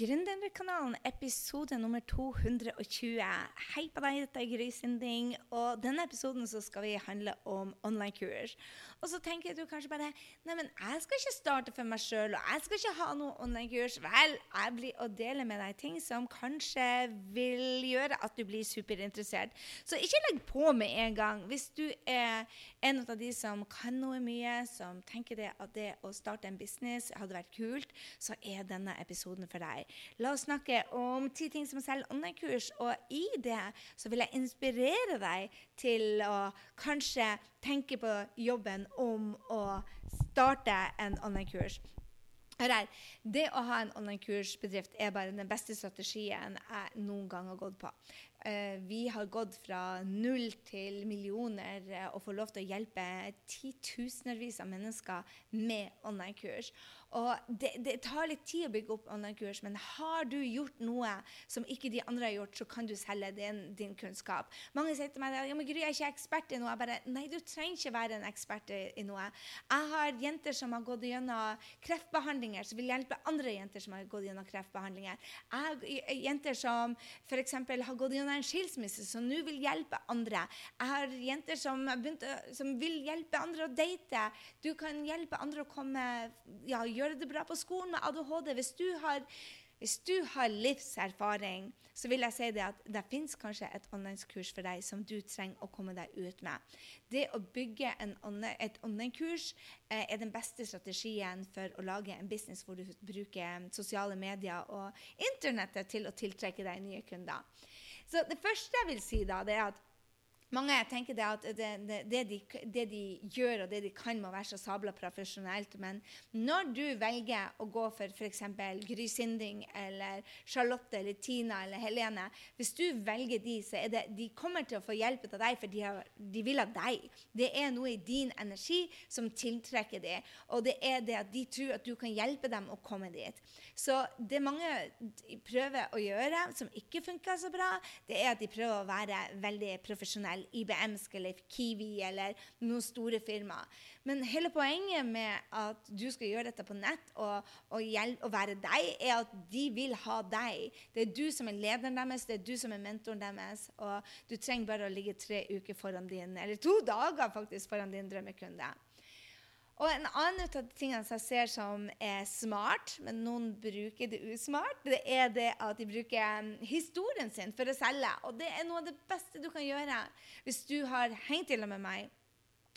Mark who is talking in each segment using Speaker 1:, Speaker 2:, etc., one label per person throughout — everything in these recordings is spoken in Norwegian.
Speaker 1: Gründerkanalen, episode nummer 220. Hei på deg, dette er Gry Sinding. Og denne episoden så skal vi handle om online-kurs. Og så tenker du kanskje bare Nei, men jeg skal ikke starte for meg sjøl, og jeg skal ikke ha noe online-kurs. Vel, jeg blir å dele med deg ting som kanskje vil gjøre at du blir superinteressert. Så ikke legg på med en gang. Hvis du er en av de som kan noe mye, som tenker det at det å starte en business hadde vært kult, så er denne episoden for deg. La oss snakke om ti ting som selger online-kurs. Og i det så vil jeg inspirere deg til å kanskje tenke på jobben om å starte en online-kurs. Hør her. Det å ha en online-kursbedrift er bare den beste strategien jeg noen gang har gått på. Uh, vi har gått fra null til millioner uh, og får lov til å hjelpe titusenvis av mennesker med online-kurs. Og det, det, tar litt tid å bygge opp online-kurs, men har du gjort noe som ikke de andre har gjort, så kan du selge din, din kunnskap. Mange sier til meg ja, men Gry, jeg er ikke ekspert i noe. Jeg bare, Nei, du trenger ikke være en ekspert i, i, noe. Jeg har jenter som har gått gjennom kreftbehandlinger, som vil hjelpe andre jenter som har gått gjennom kreftbehandlinger. Jeg har jenter som f.eks. har gått gjennom en skilsmisse, som nå vil hjelpe andre. Jeg har jenter som, begynt, som vil hjelpe andre å date. Du kan hjelpe andre å komme ja, gjøre det bra på skolen med ADHD. Hvis du har, hvis du har livserfaring, så vil jeg si det at det fins kanskje et online-kurs for deg som du trenger å komme deg ut med. Det å bygge online, et online-kurs eh, er den beste strategien for å lage en business hvor du bruker sosiale medier og internettet til å tiltrekke deg nye kunder. Så det første jeg vil si, da, det er at mange tenker det at det, det, det, de, det, de, gjør og det de kan, må være så sabla profesjonelt. Men når du velger å gå for f.eks. Gry Sinding eller Charlotte eller Tina eller Helene Hvis du velger de, så er det de kommer til å få hjelp av deg, for de, har, de vil ha deg. Det er noe i din energi som tiltrekker dem. Og det er det at de tror at du kan hjelpe dem å komme dit. Så det mange prøver å gjøre som ikke funker så bra, det er at de prøver å være veldig profesjonelle IBMsk eller Kiwi eller noen store firmaer. Men hele poenget med at du skal gjøre dette på nett og, og, og, være deg, er at de vil ha deg. Det er du som er lederen deres, det er du som er mentoren deres. Og du trenger bare å ligge tre uker foran din, eller to dager faktisk foran din drømmekunde. Og en annen av tingene som jeg ser som er smart, men noen bruker det usmart, det er det at de bruker um, historien sin for å selge. Og det er noe av det beste du kan gjøre. Hvis du har hengt til med meg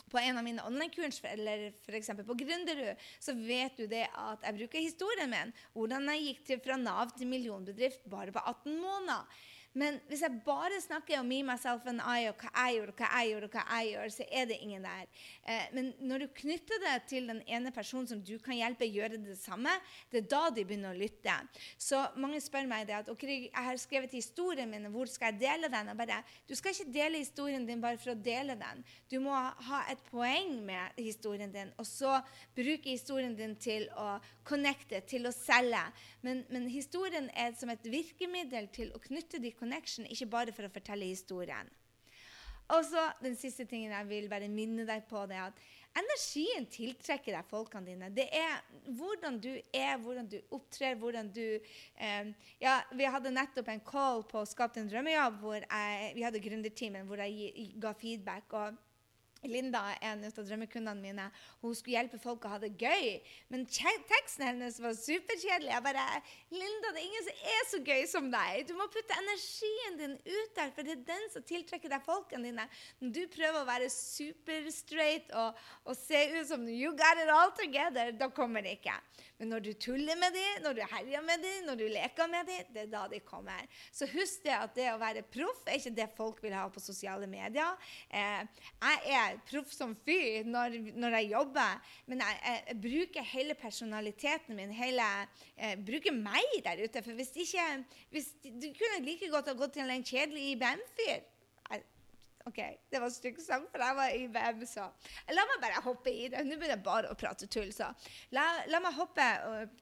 Speaker 1: på en av mine online-kurs, eller f.eks. på Gründerud, så vet du det at jeg bruker historien min. Hvordan jeg gikk til fra Nav til millionbedrift bare på 18 måneder. Men hvis jeg bare snakker om me, myself and I, og hva jeg gjør, og hva jeg gjør, og hva jeg gjør, så er det ingen der. Eh, men når du knytter det til den ene personen som du kan hjelpe gjøre det samme, det er da de begynner å lytte. Så mange spør meg det at ok, jeg har skrevet historien min, hvor skal jeg dele den? Og bare, du skal ikke dele historien din bare for å dele den. Du må ha et poeng med historien din, og så bruke historien din til å connecte, til å selge. Men, men historien er som et virkemiddel til å knytte de connection, ikke bare for å fortelle historien. Og så den siste tingen jeg vil bare minne deg på, det er at energien tiltrekker deg folkene dine. Det er hvordan du er, hvordan du opptrer, hvordan du eh, Ja, vi hadde nettopp en call på Skap en drømmejobb, hvor jeg, vi hadde gründerteamen hvor jeg ga feedback. og Linda, en av drømmekundene mine, hun skulle hjelpe folk å ha det gøy. Men teksten hennes var superkjedelig. Jeg bare 'Linda, det er ingen som er så gøy som deg.' Du må putte energien din ut der, for det er den som tiltrekker deg folkene dine. Når du prøver å være superstraight og, og se ut som 'you got it all together', da kommer det ikke. Når du tuller med dem, når du herjer med dem, når du leker med dem, det er da de kommer. Så husk det at det å være proff er ikke det folk vil ha på sosiale medier. Eh, jeg er proff som fyr når, når, jeg jobber, men jeg, jeg, jeg, bruker hele personaliteten min, hele, eh, bruker meg der ute. For hvis ikke hvis, Du kunne like godt ha gått til en kjedelig IBM-fyr. OK, det var stygg sang, for jeg var i VM, så La meg bare hoppe i det. Nå begynner jeg bare å prate tull, så. La, la meg hoppe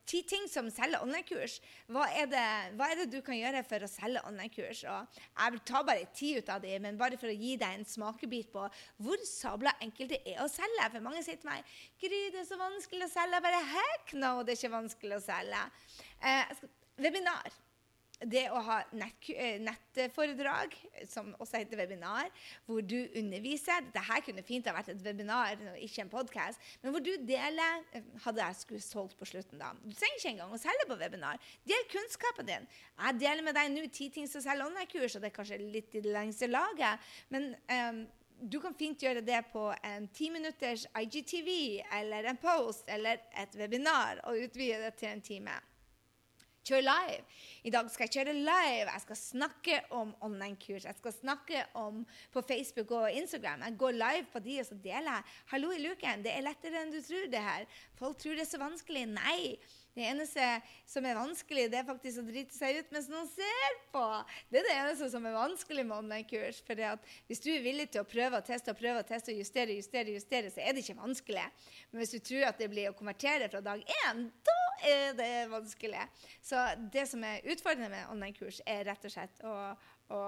Speaker 1: Ti ting som selger online-kurs. Hva, hva, er det du kan gjøre for å selge online-kurs? Jeg vil ta bare ti ut av de, men bare for å gi deg en smakebit på hvor sabla enkelt det er å selge. For mange sier til meg Gry, det er så vanskelig å selge. Jeg bare Heck no, det er ikke vanskelig å selge. Eh, webinar det å ha nett, eh, som også heter webinar, hvor du underviser Dette kunne fint ha vært et webinar, ikke en podkast, men hvor du deler eh, Hadde jeg skulle solgt på slutten, da. Du trenger ikke engang å selge på webinar. Del kunnskapen din. Jeg deler med deg nå ti ting som selger online-kurs, og det er kanskje litt i det lengste laget, men um, du kan fint gjøre det på en ti minutters IGTV eller en post eller et webinar og utvide det til en time. Kjør live. I dag skal jeg kjøre live. Jeg skal snakke om online-kurs. Jeg skal snakke om på Facebook og Instagram. Jeg går live på de, og så deler jeg. Hallo i luken. Det er lettere enn du tror, det her. Folk tror det er så vanskelig. Nei. Det eneste som er vanskelig, det er faktisk å drite seg ut mens noen ser på. Det er det eneste som er vanskelig med online-kurs. For hvis du er villig til å prøve og teste og prøve og teste og justere, justere, justere, så er det ikke vanskelig. Men hvis du tror at det blir å konvertere fra dag én, da er vanskelig. Så det som er utfordrende med online-kurs, er rett og slett å, å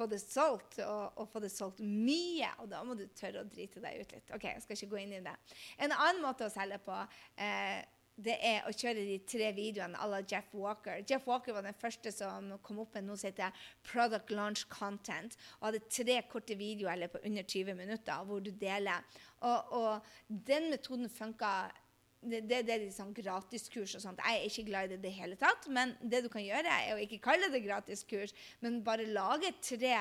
Speaker 1: få det solgt, og, og, få det solgt mye. Og da må du tørre å drite deg ut litt. Ok, jeg skal ikke gå inn i det. En annen måte å selge på eh, det er å kjøre de tre videoene à la Jeff Walker. Jeff Walker var den første som kom opp med noe som heter Product Launch Content. og hadde tre korte videoer eller på under 20 minutter hvor du deler. Og, og den metoden funka det, det, det, er sånn gratiskurs og sånt. Jeg er ikke glad i det i det hele tatt. Men det du kan gjøre, er å ikke kalle det gratiskurs, men bare lage tre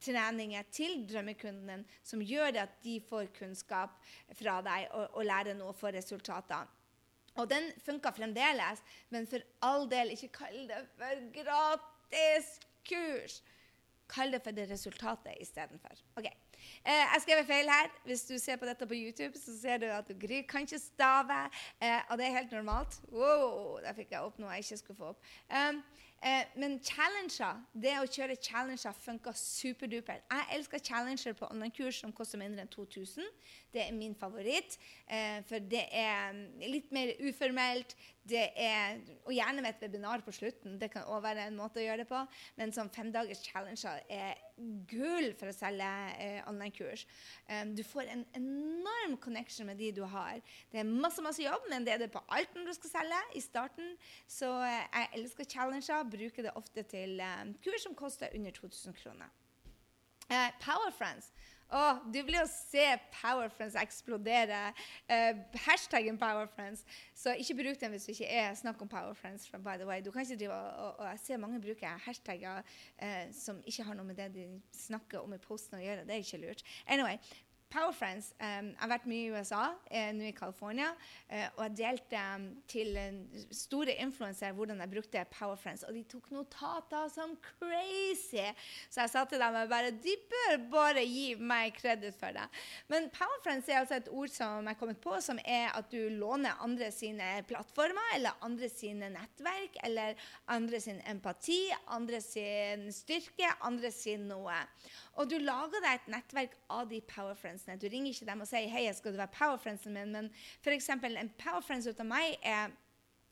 Speaker 1: treninger til drømmekunden som gjør at de får kunnskap fra deg og, og lærer noe for resultatene. Og den funka fremdeles, men for all del, ikke kall det for gratis kurs. Kall det for det resultatet istedenfor. Okay. Eh, jeg skrev feil her. Hvis du ser på dette på YouTube, så ser du at Gry kan ikke stave. Eh, og det er helt normalt. Wow, der fikk jeg opp noe jeg ikke skulle få opp. Um, Eh, men challenger, det å kjøre challenger funka superduper. Jeg elsker challenger på online-kurs som koster mindre enn 2000. Det er min favoritt. Eh, for det er litt mer uformelt. Det er, og gjerne med et webinar på slutten. Det kan òg være en måte å gjøre det på. Men sånn femdagers challenger er gull for å selge eh, online-kurs. Um, du får en enorm connection med de du har. Det er masse masse jobb, men det er det på alt når du skal selge i starten. Så eh, jeg elsker challenger. Bruker det ofte til um, kurs som koster under 2000 kroner. Eh, Power Friends. Oh, du vil jo se Powerfriends eksplodere. Eh, hashtaggen Powerfriends. Så ikke bruk den hvis det ikke er snakk om Powerfriends. by the way. Du kan ikke drive og, og Jeg ser mange bruker hashtagger eh, som ikke har noe med det de snakker om i posten å gjøre. Det er ikke lurt. Anyway, Powerfriends um, Jeg har vært mye i USA, eh, nå i California, eh, og jeg delte um, til store influensere hvordan jeg brukte Powerfriends. Og de tok notater som crazy! Så jeg sa til dem bare de bør bare gi meg kreditt for det. Men Powerfriends er altså et ord som jeg har kommet på, som er at du låner andre sine plattformer, eller andre sine nettverk, eller andre sin empati, andre sin styrke, andre sin noe. Og du lager deg et nettverk av de powerfriendsene. Du ringer ikke dem og sier hei, skal du være powerfriendsen min, men f.eks. en powerfriends ut av meg er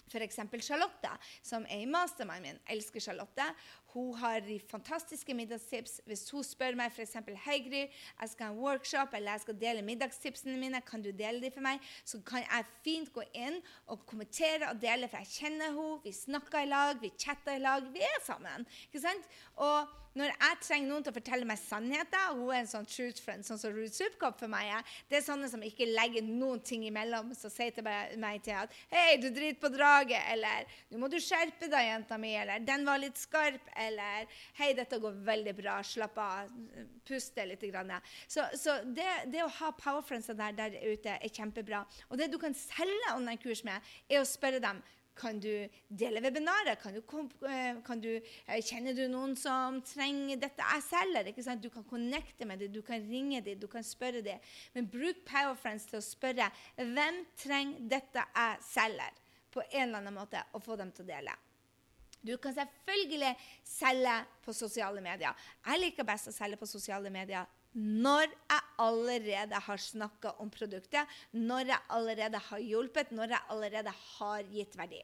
Speaker 1: F.eks. Charlotte, som er i mastermind min. Elsker Charlotte. Hun har de fantastiske middagstips. Hvis hun spør meg f.eks.: Hei, Gry, jeg skal ha en workshop, eller jeg skal dele middagstipsene mine, kan du dele dem for meg? Så kan jeg fint gå inn og kommentere og dele, for jeg kjenner henne. Vi snakker i lag, vi chatter i lag. Vi er sammen. Ikke sant? Og når jeg trenger noen til å fortelle meg sannheter Hun er en sånn truth friend, sånn som Ruth Supkop for meg er. Det er sånne som ikke legger noen ting imellom, som sier til meg til at Hei, du driter på draget, eller Nå må du skjerpe deg, jenta mi, eller Den var litt skarp, eller Hei, dette går veldig bra, slapp av, puste litt. Så, så det, det, å ha powerfriendser der, der ute er kjempebra. Og det du kan selge online-kurs med, er å spørre dem kan du dele webinarer? Kan du, eh, kan du, eh, kjenner du noen som trenger dette jeg selger? Ikke sant? Du kan connecte med dem, du kan ringe dem, du kan spørre dem. Men bruk Powerfriends til å spørre hvem trenger dette jeg selger, på en eller annen måte, og få dem til å dele. Du kan selvfølgelig selge på sosiale medier. Jeg liker best å selge på sosiale medier når jeg allerede har snakka om produktet, når jeg allerede har hjulpet, når jeg allerede har gitt verdi.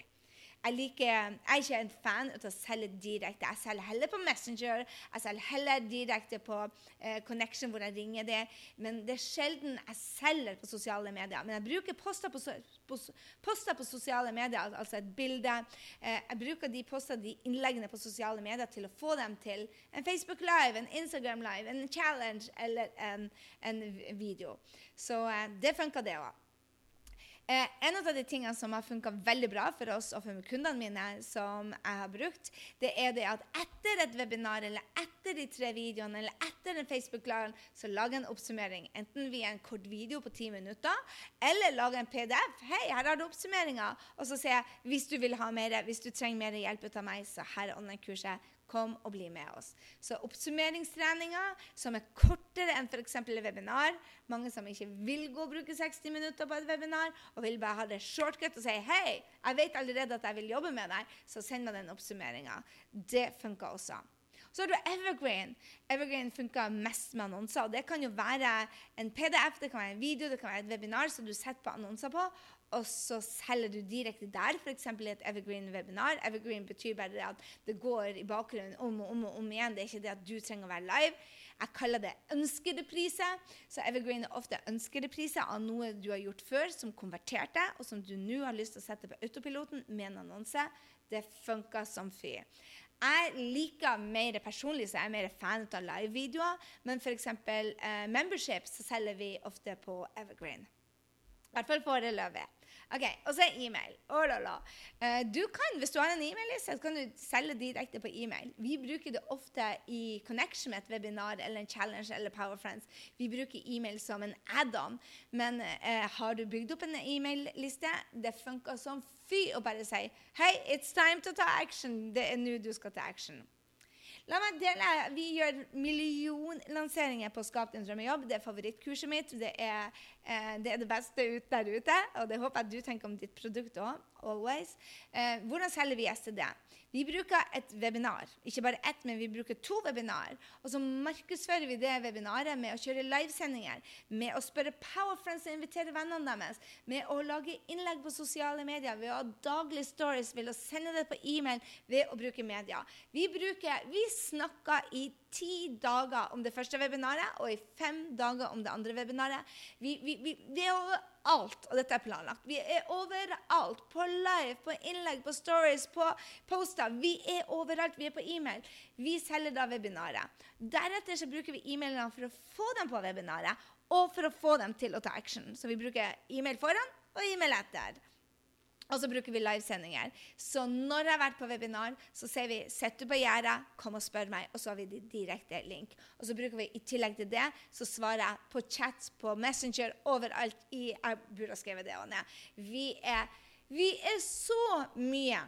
Speaker 1: Jeg, liker, jeg er ikke en fan av å selge direkte. Jeg selger heller på Messenger, jeg selger heller direkte på eh, Connection, hvor jeg ringer det. Men det er sjelden jeg selger på sosiale medier. Men jeg bruker poster på, på, poster på sosiale medier, altså et bilde. Eh, jeg bruker de poster, de innleggene på sosiale medier til å få dem til en Facebook Live, en Instagram Live, en challenge eller en, en video. Så eh, det funker, det òg. Eh, en av de tingene som har funka veldig bra for oss og for kundene mine, som jeg har brukt, det er det at etter et webinar eller etter de tre videoene eller etter en Facebook-live, så lager en oppsummering. Enten via en kort video på ti minutter eller lager en PDF. 'Hei, her har du oppsummeringa.' Og så sier jeg hvis du vil ha mer, hvis du trenger mer hjelp av meg, så her er online-kurset. Kom og bli med oss. Så oppsummeringstreninger som er kortere enn f.eks. webinar. Mange som ikke vil gå og bruke 60 minutter på et webinar, og vil bare ha det shortcut og si hei, jeg vet allerede at jeg vil jobbe med deg, så send meg den oppsummeringa. Det funker også. Så har du Evergreen. Evergreen funker mest med annonser. og Det kan jo være en PDF, det kan være en video, det kan være et webinar som du setter på annonser på og så selger du direkte der, f.eks. i et evergreen-webinar. Evergreen betyr bare at det går i bakgrunnen om og om og om igjen. Det er ikke det at du trenger å være live. Jeg kaller det ønskereprise. Så evergreen er ofte ønskereprise av noe du har gjort før, som konverterte, og som du nå har lyst til å sette på autopiloten med en annonse. Det funker som fy. Jeg liker mer personlig, så jeg er mer fan av live-videoer. Men f.eks. Eh, membership så selger vi ofte på Evergreen. I hvert fall foreløpig. Ok, Og så e-mail. Oh, uh, du kan, Hvis du har en e-mail-liste, kan du selge direkte på e-mail. Vi bruker det ofte i connection med et webinar eller en challenge eller Power Friends. Vi bruker e-mail som en add-on. Men uh, har du bygd opp en e-mail-liste, det funker som fy å bare si Hei, it's time to ta action. Det er nå du skal ta action. La meg dele. Vi gjør millionlanseringer på Skap din drømmejobb. Det er favorittkurset mitt. Det er, eh, det er, det beste ut der ute. Og det håper jeg du tenker om ditt produkt òg. Eh, hvordan selger vi STD? Vi bruker et webinar. Ikke bare ett, men vi bruker to webinar. Og så markedsfører vi det webinaret med å kjøre livesendinger, med å spørre Powerfriends og invitere vennene deres, med å lage innlegg på sosiale medier, ved å ha daglige stories, ved å sende det på e-mail, ved å bruke media. Vi, bruker, vi snakker i ti dager om det første webinaret og i fem dager om det andre webinaret. Vi, vi, vi, det er alt, og dette er planlagt. Vi er overalt. På live, på innlegg, på stories, på poster. Vi er overalt. Vi er på e-mail. Vi selger da webinaret. Deretter så bruker vi e-mailene for å få dem på webinaret, og for å få dem til å ta action. Så vi bruker e-mail foran og e-mail etter. Og så bruker vi livesendinger. Så når jeg har vært på webinar, så sier vi 'sett du på gjerdet, kom og spør meg', og så har vi direkte link. Og så bruker vi i tillegg til det, så svarer jeg på chat, på Messenger, overalt i Jeg burde ha skrevet det ned. Vi er, vi er så mye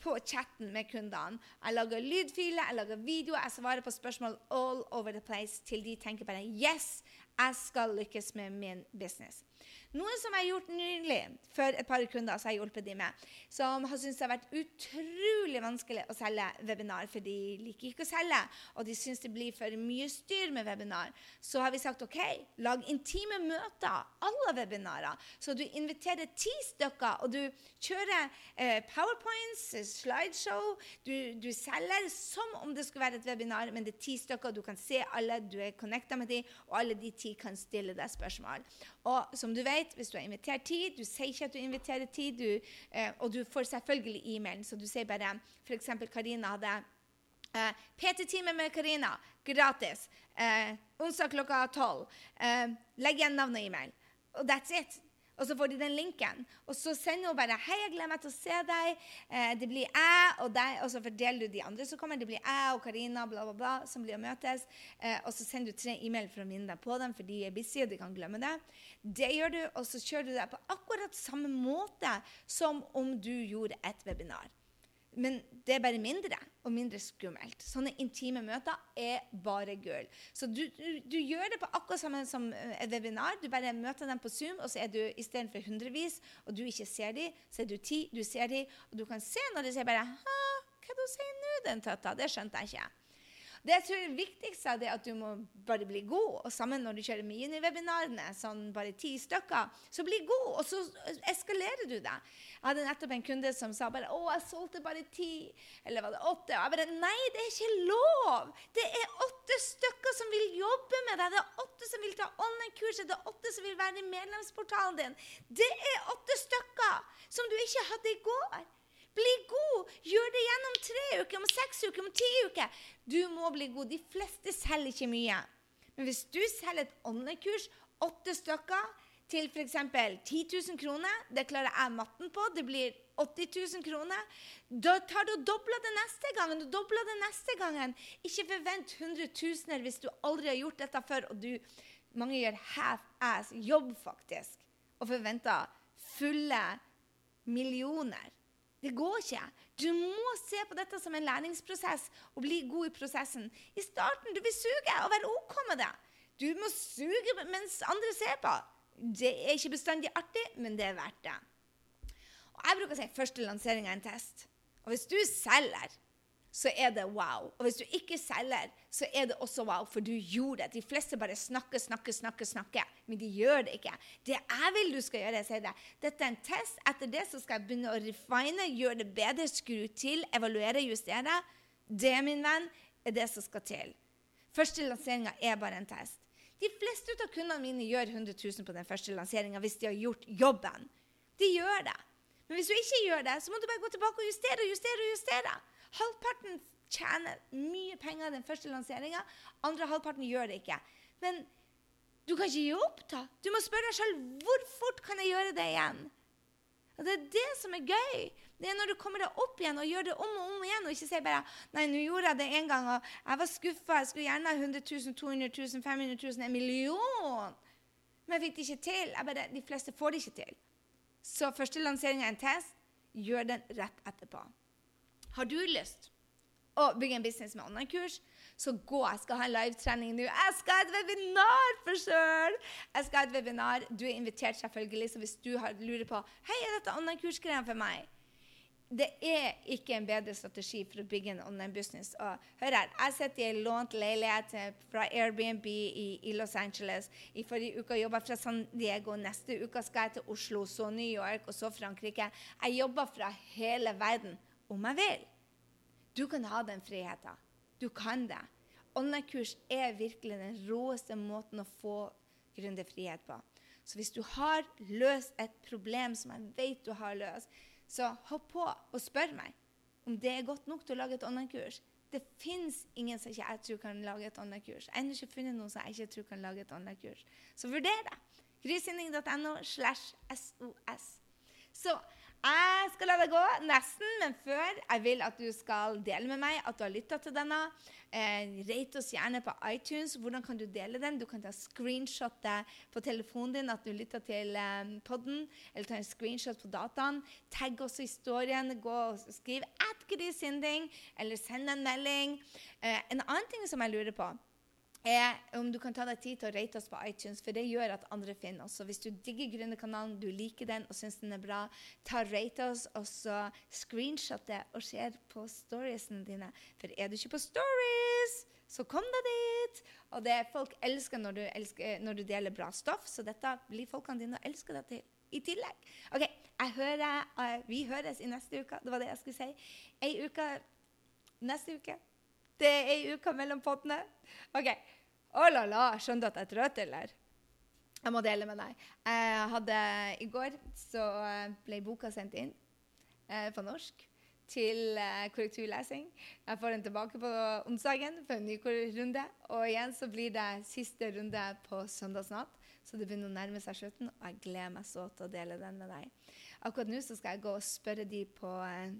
Speaker 1: på chatten med kundene. Jeg lager lydfiler, jeg lager videoer, jeg svarer på spørsmål all over the place til de tenker bare 'yes', jeg skal lykkes med min business'. Noe som jeg har gjort nylig for et par kunder som jeg har hjulpet dem med, som har syntes det har vært utrolig vanskelig å selge webinar, for de liker ikke å selge, og de syns det blir for mye styr med webinar, så har vi sagt OK, lag intime møter alle webinarer. Så du inviterer ti stykker, og du kjører eh, powerpoints, slideshow. Du, du, selger som om det skulle være et webinar, men det er ti stykker, du kan se alle, du er connecta med dem, og alle de ti kan stille deg spørsmål. Og som du vet, hvis du har invitert tid. Du sier ikke at du inviterer tid, du, eh, og du får selvfølgelig e-mailen. Så du sier bare f.eks. Karina hadde eh, PT-time med Karina, gratis. Eh, onsdag klokka tolv. Eh, legg igjen navn og e-mail. Og that's it. Og så får de den linken. Og så sender hun bare 'Hei, jeg gleder meg til å se deg'. Eh, det blir jeg og deg. Og så fordeler du de andre som kommer. Det blir jeg og Karina bla, bla, bla, som blir å møtes. Eh, og så sender du tre e-mail for å minne deg på dem, for de er busy, og de kan glemme det. Det gjør du, og så kjører du det på akkurat samme måte som om du gjorde et webinar. Men det er bare mindre og mindre skummelt. Sånne intime møter er bare gull. Så du, du, du, gjør det på akkurat samme som eh, et webinar. Du bare møter dem på Zoom, og så er du istedenfor hundrevis, og du ikke ser dem, så er du ti, du ser dem, og du kan se når de sier bare Hva du sier nå, den tøtta? Det skjønte jeg ikke. Det jeg tror er viktigst, er at du må bare bli god. Og sammen når du kjører miniwebinarene, sånn bare ti stykker, så bli god, og så eskalerer du det. Jeg hadde nettopp en kunde som sa bare 'Å, jeg solgte bare ti.' Eller var det åtte? Og jeg bare Nei, det er ikke lov! Det er åtte stykker som vil jobbe med deg. Det er åtte som vil ta online-kurset. Det er åtte som vil være i medlemsportalen din. Det er åtte stykker som du ikke hadde i går. Bli god! Gjør det gjennom tre uker, om seks uker, om ti uker. Du må bli god. De fleste selger ikke mye. Men hvis du selger et online-kurs, åtte stykker, til f.eks. 10 000 kroner, det klarer jeg matten på, det blir 80 000 kroner, da tar du og dobler det neste gangen. Du dobler det neste gangen. Ikke forvent hundretusener hvis du aldri har gjort dette før, og du, mange gjør half-ass jobb, faktisk, og forventer fulle millioner. Det går ikke. Du må se på dette som en læringsprosess og bli god i prosessen. I starten du vil suge og være OK med det. Du må suge mens andre ser på. Det er ikke bestandig artig, men det er verdt det. Og jeg bruker å si første lansering av en test. Og hvis du selger så er det wow. Og hvis du ikke selger, så er det også wow, for du gjorde det. De fleste bare snakker, snakker, snakker, snakker, men de gjør det ikke. Det jeg vil du skal gjøre, sier det. Dette er en test. Etter det så skal jeg begynne å refine, gjøre det bedre, skru til, evaluere, justere. Det, min venn, er det som skal til. Første lanseringa er bare en test. De fleste av kundene mine gjør 100 000 på den første lanseringa hvis de har gjort jobben. De gjør det. Men hvis du ikke gjør det, så må du bare gå tilbake og justere og justere og justere. Halvparten tjener mye penger den første lanseringa. Andre halvparten gjør det ikke. Men du kan ikke gi opp, da. Du må spørre deg sjøl hvor fort kan jeg gjøre det igjen. Og Det er det som er gøy. Det er når du kommer deg opp igjen og gjør det om og om igjen, og ikke sier bare Nei, nå gjorde jeg det én gang, og jeg var skuffa. Jeg skulle gjerne ha 100 000, 200 000, 500 000, en million. Men jeg fikk det ikke til. Bare, de fleste får det ikke til. Så første lansering av en test, gjør den rett etterpå. Har du lyst å bygge en business med online-kurs, så gå. Jeg skal ha en livetrening nå. Jeg skal ha et webinar for sjøl! Jeg skal ha et webinar. Du er invitert, selvfølgelig, så hvis du lurer på Hei, er dette online-kursgreiene for meg? Det er ikke en bedre strategi for å bygge en online-business. Og hør her, Jeg sitter i en lånt leilighet fra Airbnb i, i, Los Angeles. I forrige uke jobba fra San Diego. Neste uke skal jeg til Oslo, så New York og så Frankrike. Jeg jobber fra hele verden om jeg vil. Du kan ha den friheten. Du kan det. Online-kurs er virkelig den råeste måten å få gründerfrihet på. Så hvis du har løst et problem som jeg vet du har løst, så hopp på og spør meg om det er godt nok til å lage et online-kurs. Det fins ingen som ikke jeg tror kan lage et online-kurs. Jeg har ikke funnet noen som jeg ikke tror kan lage et online-kurs. Så vurder det. Grysynding.no slash SOS. Så jeg skal la det gå, nesten, men før jeg vil at du skal dele med meg at du har lytta til denne. Eh, rate oss gjerne på iTunes. Hvordan kan du dele den? Du kan ta screenshot på telefonen din at du lytter til eh, podden, eller ta en screenshot på dataen. Tagg også historien. Gå og skriv 'at grisinding', eller send en melding. Eh, en annen ting som jeg lurer på er om du kan ta deg tid til å rate oss på iTunes, for det gjør at andre finner oss. Så hvis du digger Gründerkanalen, du liker den og syns den er bra, ta rate oss, og så screenshot det og ser på storiesene dine. For er du ikke på stories, så kom deg dit! Og det folk elsker når du, elsker når du deler bra stoff, så dette blir folkene dine å elske deg til. I tillegg. OK, hører, uh, vi høres i neste uke. Det var det jeg skulle si. Ei uke neste uke. Det er ei uke mellom pottene. OK. Å la la, skjønner du at jeg er trøtt, eller? Jeg må dele med deg. Jeg hadde, I går så ble boka sendt inn eh, på norsk til eh, korrekturlesing. Jeg får den tilbake på onsdagen for en ny runde. Og igjen så blir det siste runde på søndagsnatt. Så det begynner å nærme seg slutten, og jeg gleder meg så til å dele den med deg. Akkurat nå så skal jeg gå og spørre de på, eh,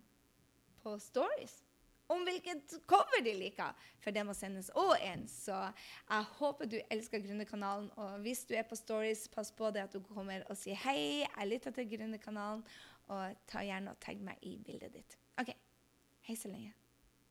Speaker 1: på Stories om hvilket cover de liker, for det må sendes òg en. Så jeg håper du elsker Gründerkanalen. Og hvis du er på Stories, pass på det at du kommer og sier hei, jeg lytter til Gründerkanalen, og ta gjerne og tagg meg i bildet ditt. OK. Hei så lenge.